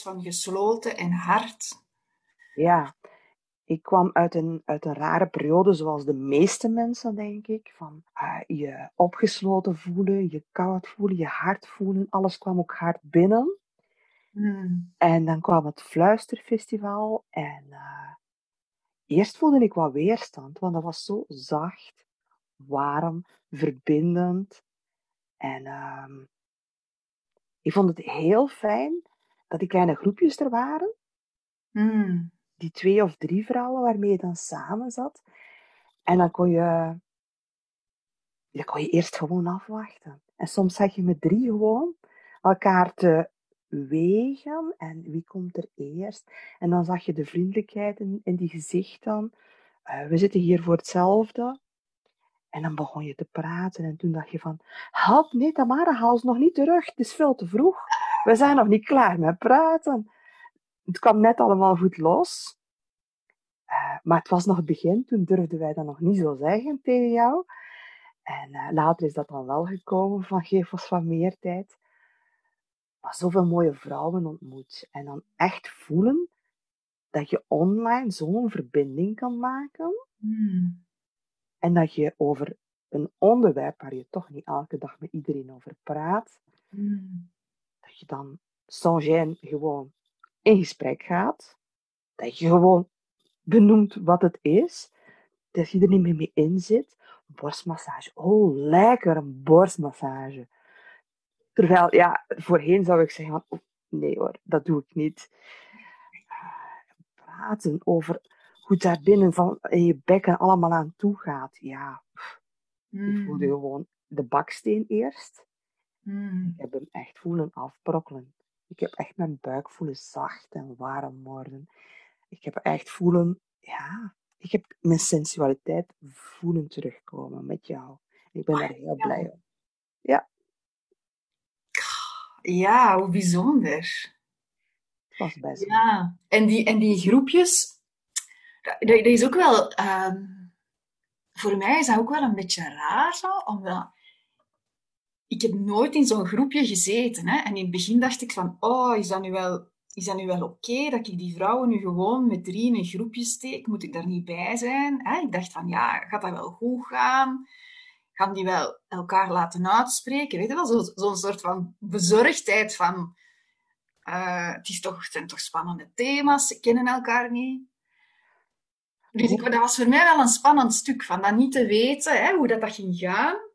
van gesloten en hard. Ja, ik kwam uit een, uit een rare periode, zoals de meeste mensen, denk ik. Van uh, je opgesloten voelen, je koud voelen, je hart voelen. Alles kwam ook hard binnen. Hmm. En dan kwam het Fluisterfestival. En uh, eerst voelde ik wat weerstand, want dat was zo zacht, warm, verbindend. En uh, ik vond het heel fijn dat die kleine groepjes er waren. Hmm die twee of drie vrouwen waarmee je dan samen zat. En dan kon je, dan kon je eerst gewoon afwachten. En soms zag je met drie gewoon elkaar te wegen en wie komt er eerst. En dan zag je de vriendelijkheid in, in die gezichten. Uh, we zitten hier voor hetzelfde. En dan begon je te praten en toen dacht je van, help, nee Tamara, haal ze nog niet terug, het is veel te vroeg. We zijn nog niet klaar met praten het kwam net allemaal goed los. Uh, maar het was nog het begin, toen durfden wij dat nog niet zo zeggen tegen jou. En uh, later is dat dan wel gekomen van geef ons wat meer tijd. Maar zoveel mooie vrouwen ontmoet. En dan echt voelen dat je online zo'n verbinding kan maken. Hmm. En dat je over een onderwerp waar je toch niet elke dag met iedereen over praat, Hmm. Dat je dan sans gêne gewoon in gesprek gaat. Dat je gewoon benoemt wat het is. Dat je er niet meer mee in zit. Borstmassage. Oh, lekker een borstmassage. Terwijl, ja, voorheen zou ik zeggen van, oh, nee hoor, dat doe ik niet. Praten over hoe daar binnen van in je bekken allemaal aan toe gaat. Ja, ik voelde gewoon de baksteen eerst. Hmm. Ik heb hem echt voelen afbrokkelen. Ik heb echt mijn buik voelen zacht en warm worden. Ik heb echt voelen, ja, ik heb mijn sensualiteit voelen terugkomen met jou. Ik ben daar heel blij om. Ja. Ja, hoe bijzonder. Het was best. Ja, en die, en die groepjes, dat, dat is ook wel, um, voor mij is dat ook wel een beetje raar zo, omdat ik heb nooit in zo'n groepje gezeten. Hè? En in het begin dacht ik van, oh, is dat nu wel, is dat nu wel oké dat ik die vrouwen nu gewoon met drie in een groepje steek? Moet ik daar niet bij zijn? Hè? Ik dacht van, ja, gaat dat wel goed gaan? Gaan die wel elkaar laten uitspreken? Weet je wel, zo'n zo soort van bezorgdheid van, uh, het, is toch, het zijn toch spannende thema's, ze kennen elkaar niet. Dus ik, dat was voor mij wel een spannend stuk, van dat niet te weten, hè, hoe dat, dat ging gaan.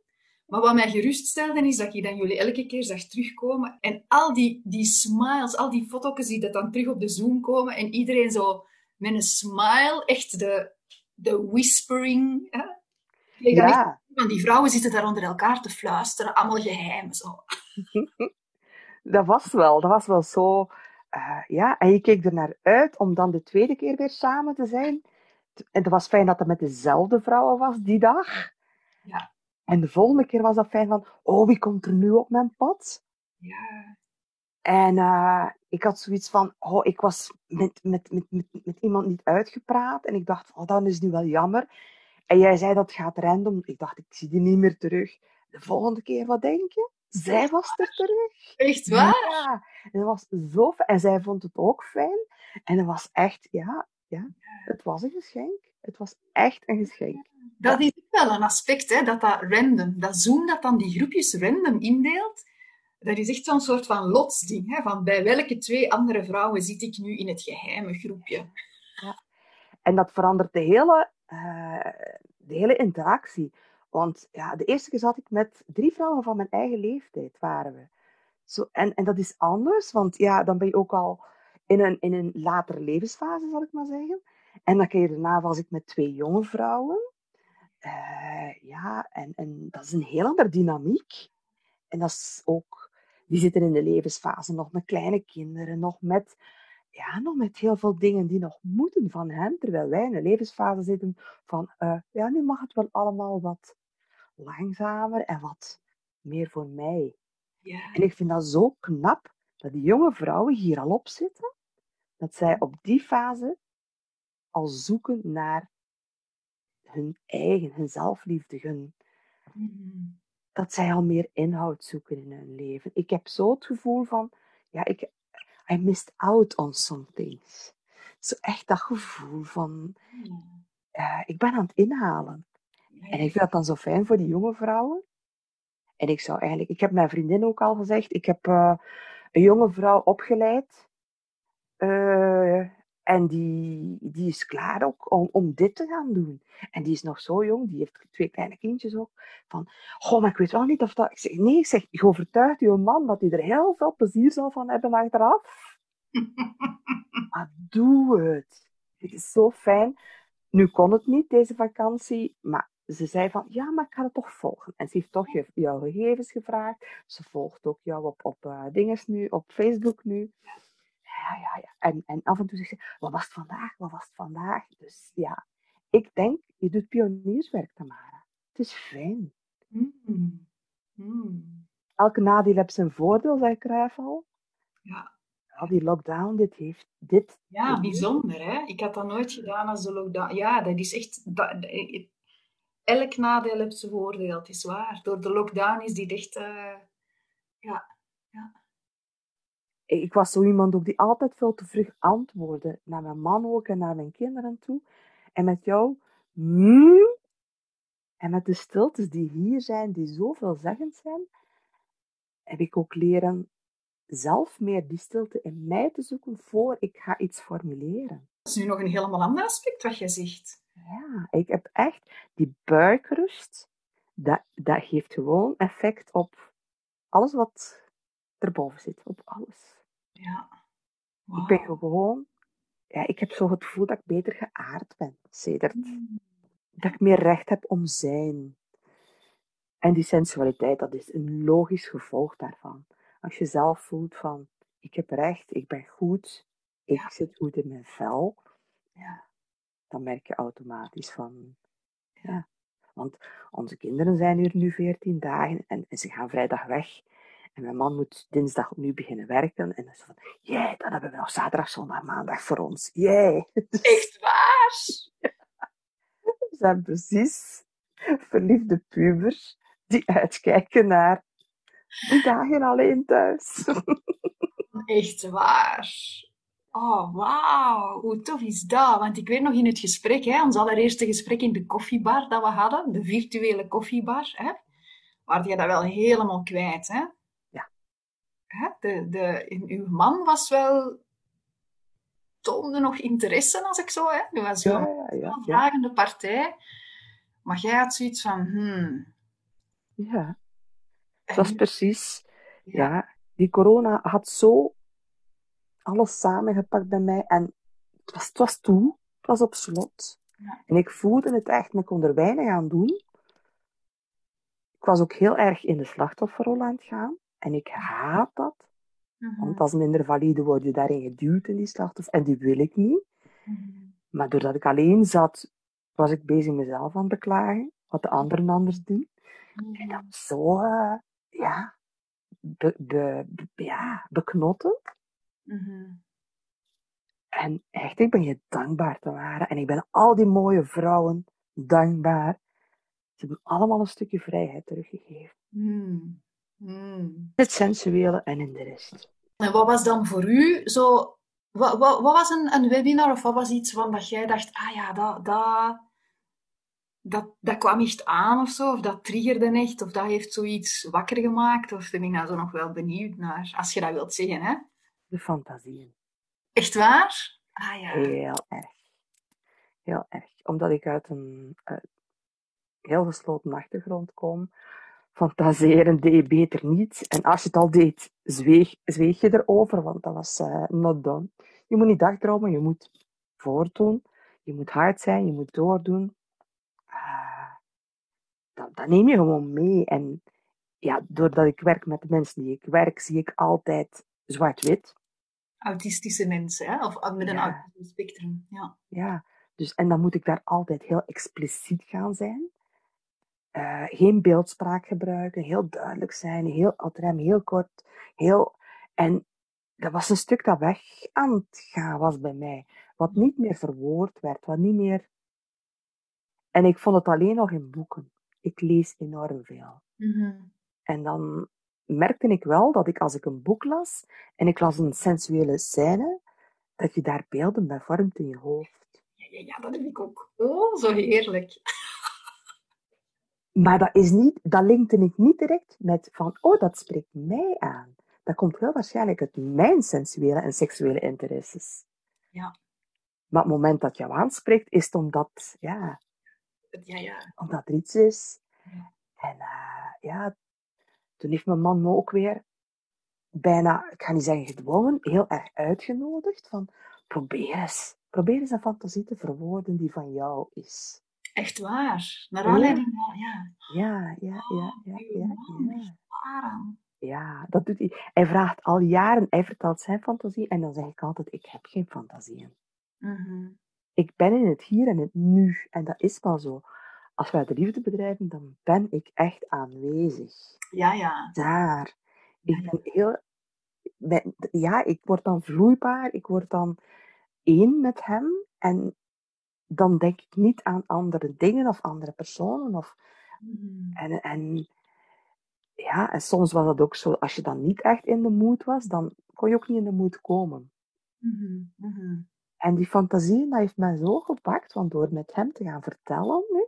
Maar wat mij geruststelde is dat ik dan jullie elke keer zag terugkomen. En al die, die smiles, al die foto's die dat dan terug op de Zoom komen. En iedereen zo met een smile, echt de, de whispering. Hè? Ja. Want die vrouwen zitten daar onder elkaar te fluisteren, allemaal geheimen. Zo. dat was wel, dat was wel zo. Uh, ja, en je keek er naar uit om dan de tweede keer weer samen te zijn. En het was fijn dat het met dezelfde vrouwen was die dag. Ja. En de volgende keer was dat fijn van, oh, wie komt er nu op mijn pad? Ja. En uh, ik had zoiets van, oh, ik was met, met, met, met, met iemand niet uitgepraat. En ik dacht, oh, dat is nu wel jammer. En jij zei dat gaat random. Ik dacht, ik zie die niet meer terug. De volgende keer, wat denk je? Zij was er terug. Echt waar? Ja. En dat was zo fijn. En zij vond het ook fijn. En het was echt, ja, ja, het was een geschenk. Het was echt een geschenk. Dat is wel een aspect, hè, dat dat random, dat Zoom dat dan die groepjes random indeelt, dat is echt zo'n soort van lotsding. Hè, van bij welke twee andere vrouwen zit ik nu in het geheime groepje? Ja. En dat verandert de hele, uh, de hele interactie. Want ja, de eerste keer zat ik met drie vrouwen van mijn eigen leeftijd, waren we. Zo, en, en dat is anders, want ja, dan ben je ook al in een, in een latere levensfase, zal ik maar zeggen. En dan keer daarna was ik met twee jonge vrouwen. Uh, ja, en, en dat is een heel andere dynamiek. En dat is ook, die zitten in de levensfase nog met kleine kinderen, nog met, ja, nog met heel veel dingen die nog moeten van hen, terwijl wij in de levensfase zitten van, uh, ja, nu mag het wel allemaal wat langzamer en wat meer voor mij. Ja. En ik vind dat zo knap dat die jonge vrouwen hier al op zitten, dat zij op die fase al zoeken naar hun eigen, hun zelfliefde, hun, mm. dat zij al meer inhoud zoeken in hun leven. Ik heb zo het gevoel van, ja, ik, I missed out on some things. Zo echt dat gevoel van, uh, ik ben aan het inhalen. En ik vind dat dan zo fijn voor die jonge vrouwen. En ik zou eigenlijk, ik heb mijn vriendin ook al gezegd, ik heb uh, een jonge vrouw opgeleid. Uh, en die, die is klaar ook om, om dit te gaan doen. En die is nog zo jong, die heeft twee kleine kindjes ook. Van, goh, maar ik weet wel niet of dat... Ik zeg, nee, ik zeg, je overtuigt je man dat hij er heel veel plezier zal van hebben achteraf. maar doe het. Het is zo fijn. Nu kon het niet, deze vakantie, maar ze zei van, ja, maar ik ga het toch volgen. En ze heeft toch jouw gegevens gevraagd. Ze volgt ook jou op, op uh, dinges nu, op Facebook nu ja, ja, ja. En, en af en toe zegt ze, wat was het vandaag? Wat was het vandaag? Dus ja, ik denk, je doet pionierswerk, Tamara. Het is fijn. Mm. Mm. Elke nadeel heeft zijn voordeel, zei Cruijff al. Ja. Al die lockdown, dit heeft dit. Ja, bijzonder, hè? Ik had dat nooit gedaan als de lockdown. Ja, dat is echt... Dat, elk nadeel heeft zijn voordeel, het is waar. Door de lockdown is die echt... Uh, ja, ja ik was zo iemand ook die altijd veel te vroeg antwoordde. Naar mijn man ook en naar mijn kinderen toe. En met jou, mm, en met de stiltes die hier zijn, die zo veelzeggend zijn, heb ik ook leren zelf meer die stilte in mij te zoeken voor ik ga iets formuleren. Dat is nu nog een helemaal ander aspect wat je zegt. Ja, ik heb echt die buikrust. Dat, dat geeft gewoon effect op alles wat erboven zit, op alles. Ja. Ik ben gewoon, ja, ik heb zo het gevoel dat ik beter geaard ben, sedert. Mm. Dat ik meer recht heb om zijn. En die sensualiteit, dat is een logisch gevolg daarvan. Als je zelf voelt van, ik heb recht, ik ben goed, ik zit goed in mijn vel, ja, dan merk je automatisch van, ja. Want onze kinderen zijn hier nu 14 dagen en, en ze gaan vrijdag weg. En mijn man moet dinsdag opnieuw beginnen werken. En dan is van, jee, dan hebben we nog zaterdag, zondag, maandag voor ons. Jee. Echt waar? We zijn precies verliefde pubers die uitkijken naar die dagen alleen thuis. Echt waar. Oh, wauw. Hoe tof is dat? Want ik weet nog in het gesprek, hè, ons allereerste gesprek in de koffiebar dat we hadden, de virtuele koffiebar, hè, waar je dat wel helemaal kwijt, hè? De, de, uw man was wel toonde nog interesse als ik zo, hè. Nu was ja, ja, ja, een vragende partij. Maar jij had zoiets van, hmm. Ja, dat is precies. Ja. die corona had zo alles samengepakt bij mij en het was, het was toe, het was op slot. En ik voelde het echt, maar ik kon er weinig aan doen. Ik was ook heel erg in de slachtofferrol aan het gaan. En ik haat dat. Mhm. Want als minder valide word je daarin geduwd in die slachtoffer. En die wil ik niet. Mhm. Maar doordat ik alleen zat, was ik bezig mezelf aan het beklagen. Wat de anderen anders doen. En mhm. dat was zo, uh, ja, be, be, ja, beknottend. En echt, ik ben je dankbaar te waren. En ik ben al die mooie vrouwen dankbaar. Ze hebben allemaal een stukje vrijheid teruggegeven. Mm. Het sensuele en in de rest. En wat was dan voor u zo... Wat, wat, wat was een, een, webinar of wat was iets van dat jij dacht, ah ja, dat, dat, dat, dat kwam echt aan of zo, of dat triggerde echt, of dat heeft zoiets wakker gemaakt, of ben ik nou zo nog wel benieuwd naar, als je dat wilt zeggen, hè? De fantasieën. Echt waar? Ah ja. Heel erg. Heel erg. Omdat ik uit een uh, heel gesloten achtergrond kom, fantaseren deed je beter niet. En als je het al deed, zweeg, zweeg je erover, want dat was uh, not done. Je moet niet dagdromen, je moet voordoen. Je moet hard zijn, je moet doordoen. Uh, dat, dat, neem je gewoon mee. En ja, doordat ik werk met de mensen die ik werk, zie ik altijd zwart-wit. Autistische mensen, hè? of met een ja. autistisch spectrum. Ja. ja, dus en dan moet ik daar altijd heel expliciet gaan zijn. Uh, geen beeldspraak gebruiken, heel duidelijk zijn, heel altijd heel kort, heel... En dat was een stuk dat weg aan het gaan was bij mij. Wat niet meer verwoord werd, wat niet meer... En ik vond het alleen nog in boeken. Ik lees enorm veel. Mm -hmm. En dan merkte ik wel dat ik als ik een boek las en ik las een sensuele scène, dat je daar beelden bij vormt in je hoofd. Ja, ja, ja, dat heb ik ook. Oh, zo heerlijk. Maar dat, is niet, dat linkte ik niet direct met van, oh, dat spreekt mij aan. Dat komt wel waarschijnlijk uit mijn sensuele en seksuele interesses. Ja. Maar het moment dat jou aanspreekt, is het omdat, ja, Ja, ja. omdat er iets is. Ja. En eh, ja, toen heeft mijn man me ook weer bijna, ik ga niet zeggen gedwongen, heel erg uitgenodigd van probeer eens. Probeer eens een fantasie te verwoorden die van jou is. Echt waar. Naar Ja. aanleiding van, ja. Ja, ja, ja, ja, uw ja, ja. aan. Ja, dat doet hij. Hij vraagt al jaren, hij vertelt zijn fantasie en dan zeg ik altijd, ik heb geen fantasieën. Mhm. Ik ben in het hier en het nu en dat is wel zo. Als wij de liefde bedrijven, dan ben ik echt aanwezig. Ja, ja. Daar. Ja, Ik ja. ben heel... ben- ja, ik word dan vloeibaar, ik word dan één met hem en dan denk ik niet aan andere dingen of andere personen. Of, Mhm. en, en, ja, en soms was dat ook zo, als je dan niet echt in de mood was, dan kon je ook niet in de mood komen. Mhm. Mhm. En die fantasie, dat heeft mij zo gepakt, want door met hem te gaan vertellen nu,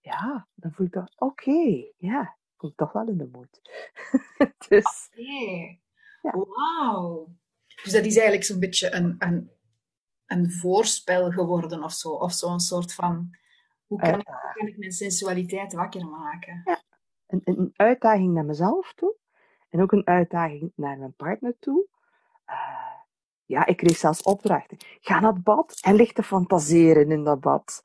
ja, dan voel ik toch, oké, ja, ik kom toch wel in de mood. dus, Oké. Ja. Wauw. Dus dat is eigenlijk zo'n beetje een, een, een voorspel geworden of zo. Of zo'n soort van, hoe kan, ik, hoe kan ik mijn sensualiteit wakker maken? een, een uitdaging naar mezelf toe. En ook een uitdaging naar mijn partner toe. Eh, ja, ik kreeg zelfs opdrachten. Ga naar het bad en lig te fantaseren in dat bad.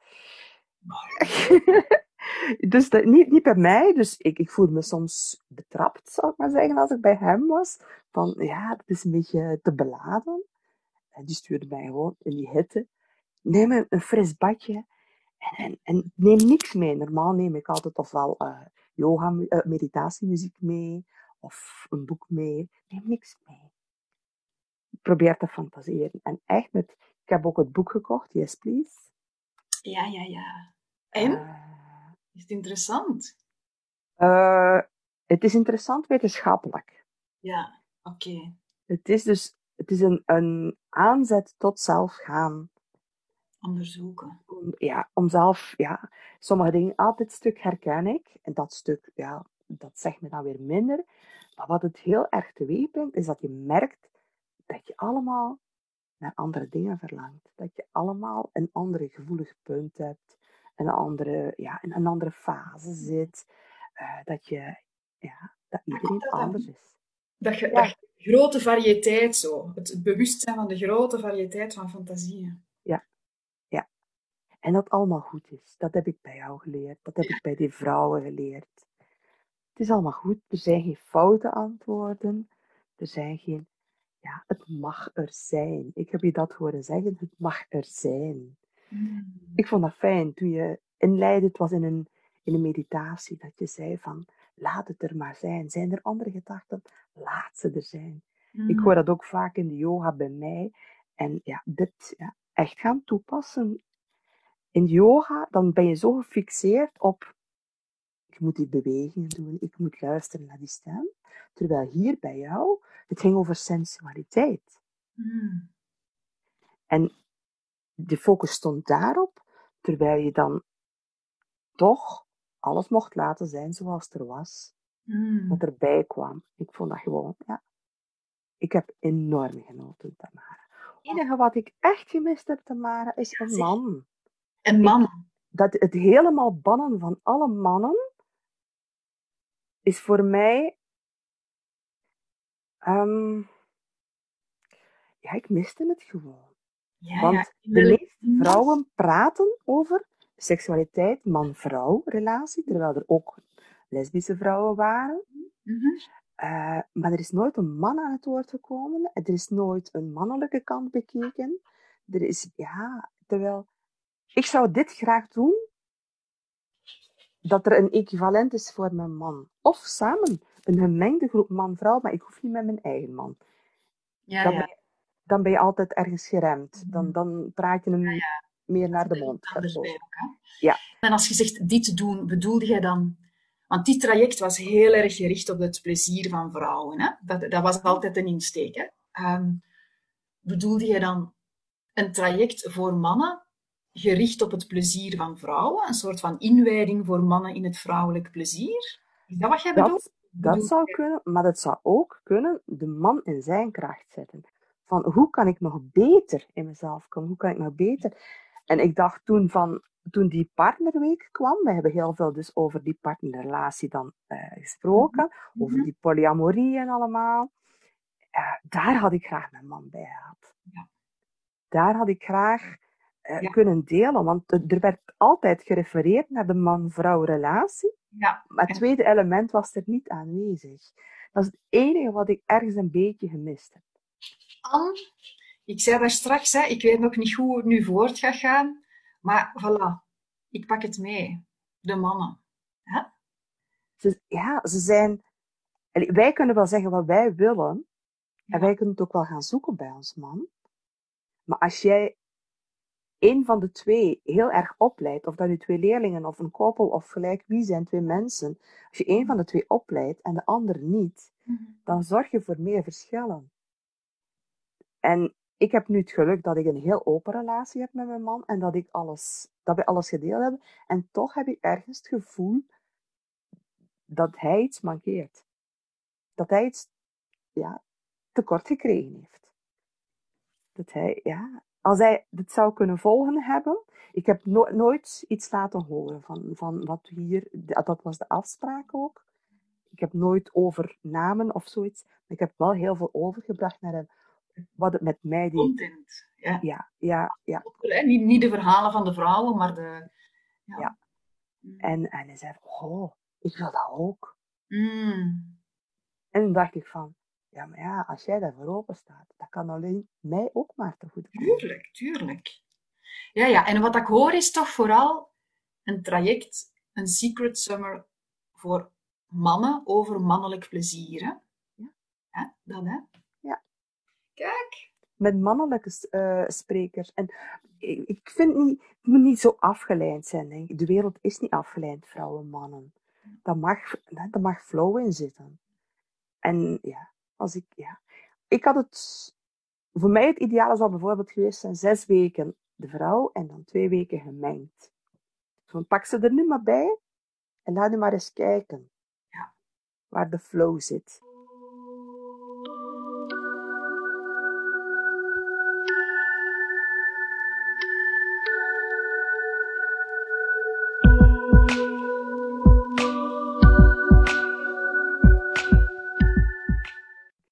dus dat, niet, niet bij mij. Dus ik, ik voelde me soms betrapt, zou ik maar zeggen, als ik bij hem was. Van, ja, dat is een beetje te beladen. En die stuurde mij gewoon in die hitte. Neem een, een fris badje. En, en, en neem niks mee. Normaal neem ik altijd ofwel eh yoga, eh, meditatiemuziek mee. Of een boek mee. Neem niks mee. Probeer te fantaseren. En echt met... Ik heb ook het boek gekocht, Yes Please. Ja, ja, ja. En? Eh, Is het interessant? het is interessant wetenschappelijk. Ja, oké. Het is dus het is een, een aanzet tot zelf gaan. Onderzoeken. Om, ja, om zelf, ja, sommige dingen, ah, dit stuk herken ik. En dat stuk, ja, dat zegt me dan weer minder. Maar wat het heel erg teweeg brengt, is dat je merkt dat je allemaal naar andere dingen verlangt. Dat je allemaal een andere gevoelig punt hebt. Een andere, ja, in een andere fase zit. eh, dat je, ja, dat iedereen dat anders is. Dat je, Ja. dat je grote variëteit zo. Het, bewustzijn van de grote variëteit van fantasieën. En dat allemaal goed is. Dat heb ik bij jou geleerd. Dat heb ik bij die vrouwen geleerd. Het is allemaal goed. Er zijn geen foute antwoorden. Er zijn geen... Ja, het mag er zijn. Ik heb je dat horen zeggen. Het mag er zijn. Ik vond dat fijn toen je inleidde. Het was in een, in een meditatie dat je zei van... Laat het er maar zijn. Zijn er andere gedachten? Laat ze er zijn. Ik hoor dat ook vaak in de yoga bij mij. En ja, dit ja, echt gaan toepassen. In yoga, dan ben je zo gefixeerd op... Ik moet die bewegingen doen, ik moet luisteren naar die stem. Terwijl hier bij jou, het ging over sensualiteit. Mm. En de focus stond daarop, terwijl je dan toch alles mocht laten zijn zoals het er was. Mm. Wat erbij kwam. Ik vond dat gewoon, ja. Ik heb enorm genoten, Tamara. Het enige wat ik echt gemist heb, Tamara, is een man. En man. Dat het helemaal bannen van alle mannen is voor mij. ehm, ja, ik miste het gewoon. Ja, Want ja. de meeste vrouwen praten over seksualiteit, man-vrouw relatie, terwijl er ook lesbische vrouwen waren. Mhm. Eh, maar er is nooit een man aan het woord gekomen. Er is nooit een mannelijke kant bekeken. Er is, ja, terwijl ik zou dit graag doen, dat er een equivalent is voor mijn man. Of samen, een gemengde groep man-vrouw, maar ik hoef niet met mijn eigen man. Ja, Dan, ja. Ben, je, dan ben je altijd ergens geremd. Mhm. Dan, dan praat je hem meer naar de mond. Ja. En als je zegt dit doen, bedoelde jij dan Want die traject was heel erg gericht op het plezier van vrouwen. Hè? Dat, dat was altijd een insteek. Hè? Ehm, bedoelde je dan een traject voor mannen gericht op het plezier van vrouwen? Een soort van inwijding voor mannen in het vrouwelijk plezier? Is dat wat jij bedoelt? Dat zou kunnen, maar het zou ook kunnen de man in zijn kracht zetten. Van hoe kan ik nog beter in mezelf komen? Hoe kan ik nog beter? En ik dacht toen van, toen die partnerweek kwam, we hebben heel veel dus over die partnerrelatie dan uh, gesproken, mhm. over die polyamorie en allemaal. Uh, daar had ik graag mijn man bij gehad. Ja. Daar had ik graag uh, kunnen delen, want er werd altijd gerefereerd naar de man-vrouw relatie. Ja. Maar het tweede element was er niet aanwezig. Dat is het enige wat ik ergens een beetje gemist heb. Anne, ik zei daar straks, hè, ik weet nog niet hoe het nu voort gaat gaan, maar voilà, ik pak het mee. De mannen. Hè? Ze, ja, ze zijn... Wij kunnen wel zeggen wat wij willen, en wij kunnen het ook wel gaan zoeken bij ons man. Maar als jij een van de twee heel erg opleidt, of dat nu twee leerlingen of een koppel of gelijk wie zijn twee mensen, als je een van de twee opleidt en de ander niet, mhm. dan zorg je voor meer verschillen. En ik heb nu het geluk dat ik een heel open relatie heb met mijn man en dat, ik alles, dat we alles gedeeld hebben. En toch heb ik ergens het gevoel dat hij iets mankeert. Dat hij iets ja, tekort gekregen heeft. Dat hij, ja, als hij het zou kunnen volgen hebben. Ik heb nooit iets laten horen van, van wat hier, dat was de afspraak ook. Ik heb nooit over namen of zoiets. Maar ik heb wel heel veel overgebracht naar hem. Wat het met mij deed. Content, ja. Ja, ja, ja. Niet, niet de verhalen van de vrouwen, maar de... Ja. ja. Mm. En, en hij zei, oh, ik wil dat ook. Mm. En toen dacht ik van, ja, maar ja, als jij daarvoor open staat, dat kan alleen mij ook maar te goed komen. Tuurlijk, tuurlijk. Ja, ja, en wat ik hoor is toch vooral een traject, een secret summer voor mannen over mannelijk plezier. Hè? Ja. ja dat hè? Met mannelijke uh, sprekers. En ik vind niet, het moet niet zo afgeleid zijn. Denk ik. De wereld is niet afgeleid, vrouwen, mannen. Daar mag, daar mag flow in zitten. En ja, als ik, ja. Ik had het, voor mij het ideale zou bijvoorbeeld geweest zijn zes weken de vrouw en dan twee weken gemengd. Dan pak ze er nu maar bij en laat nu maar eens kijken ja. waar de flow zit.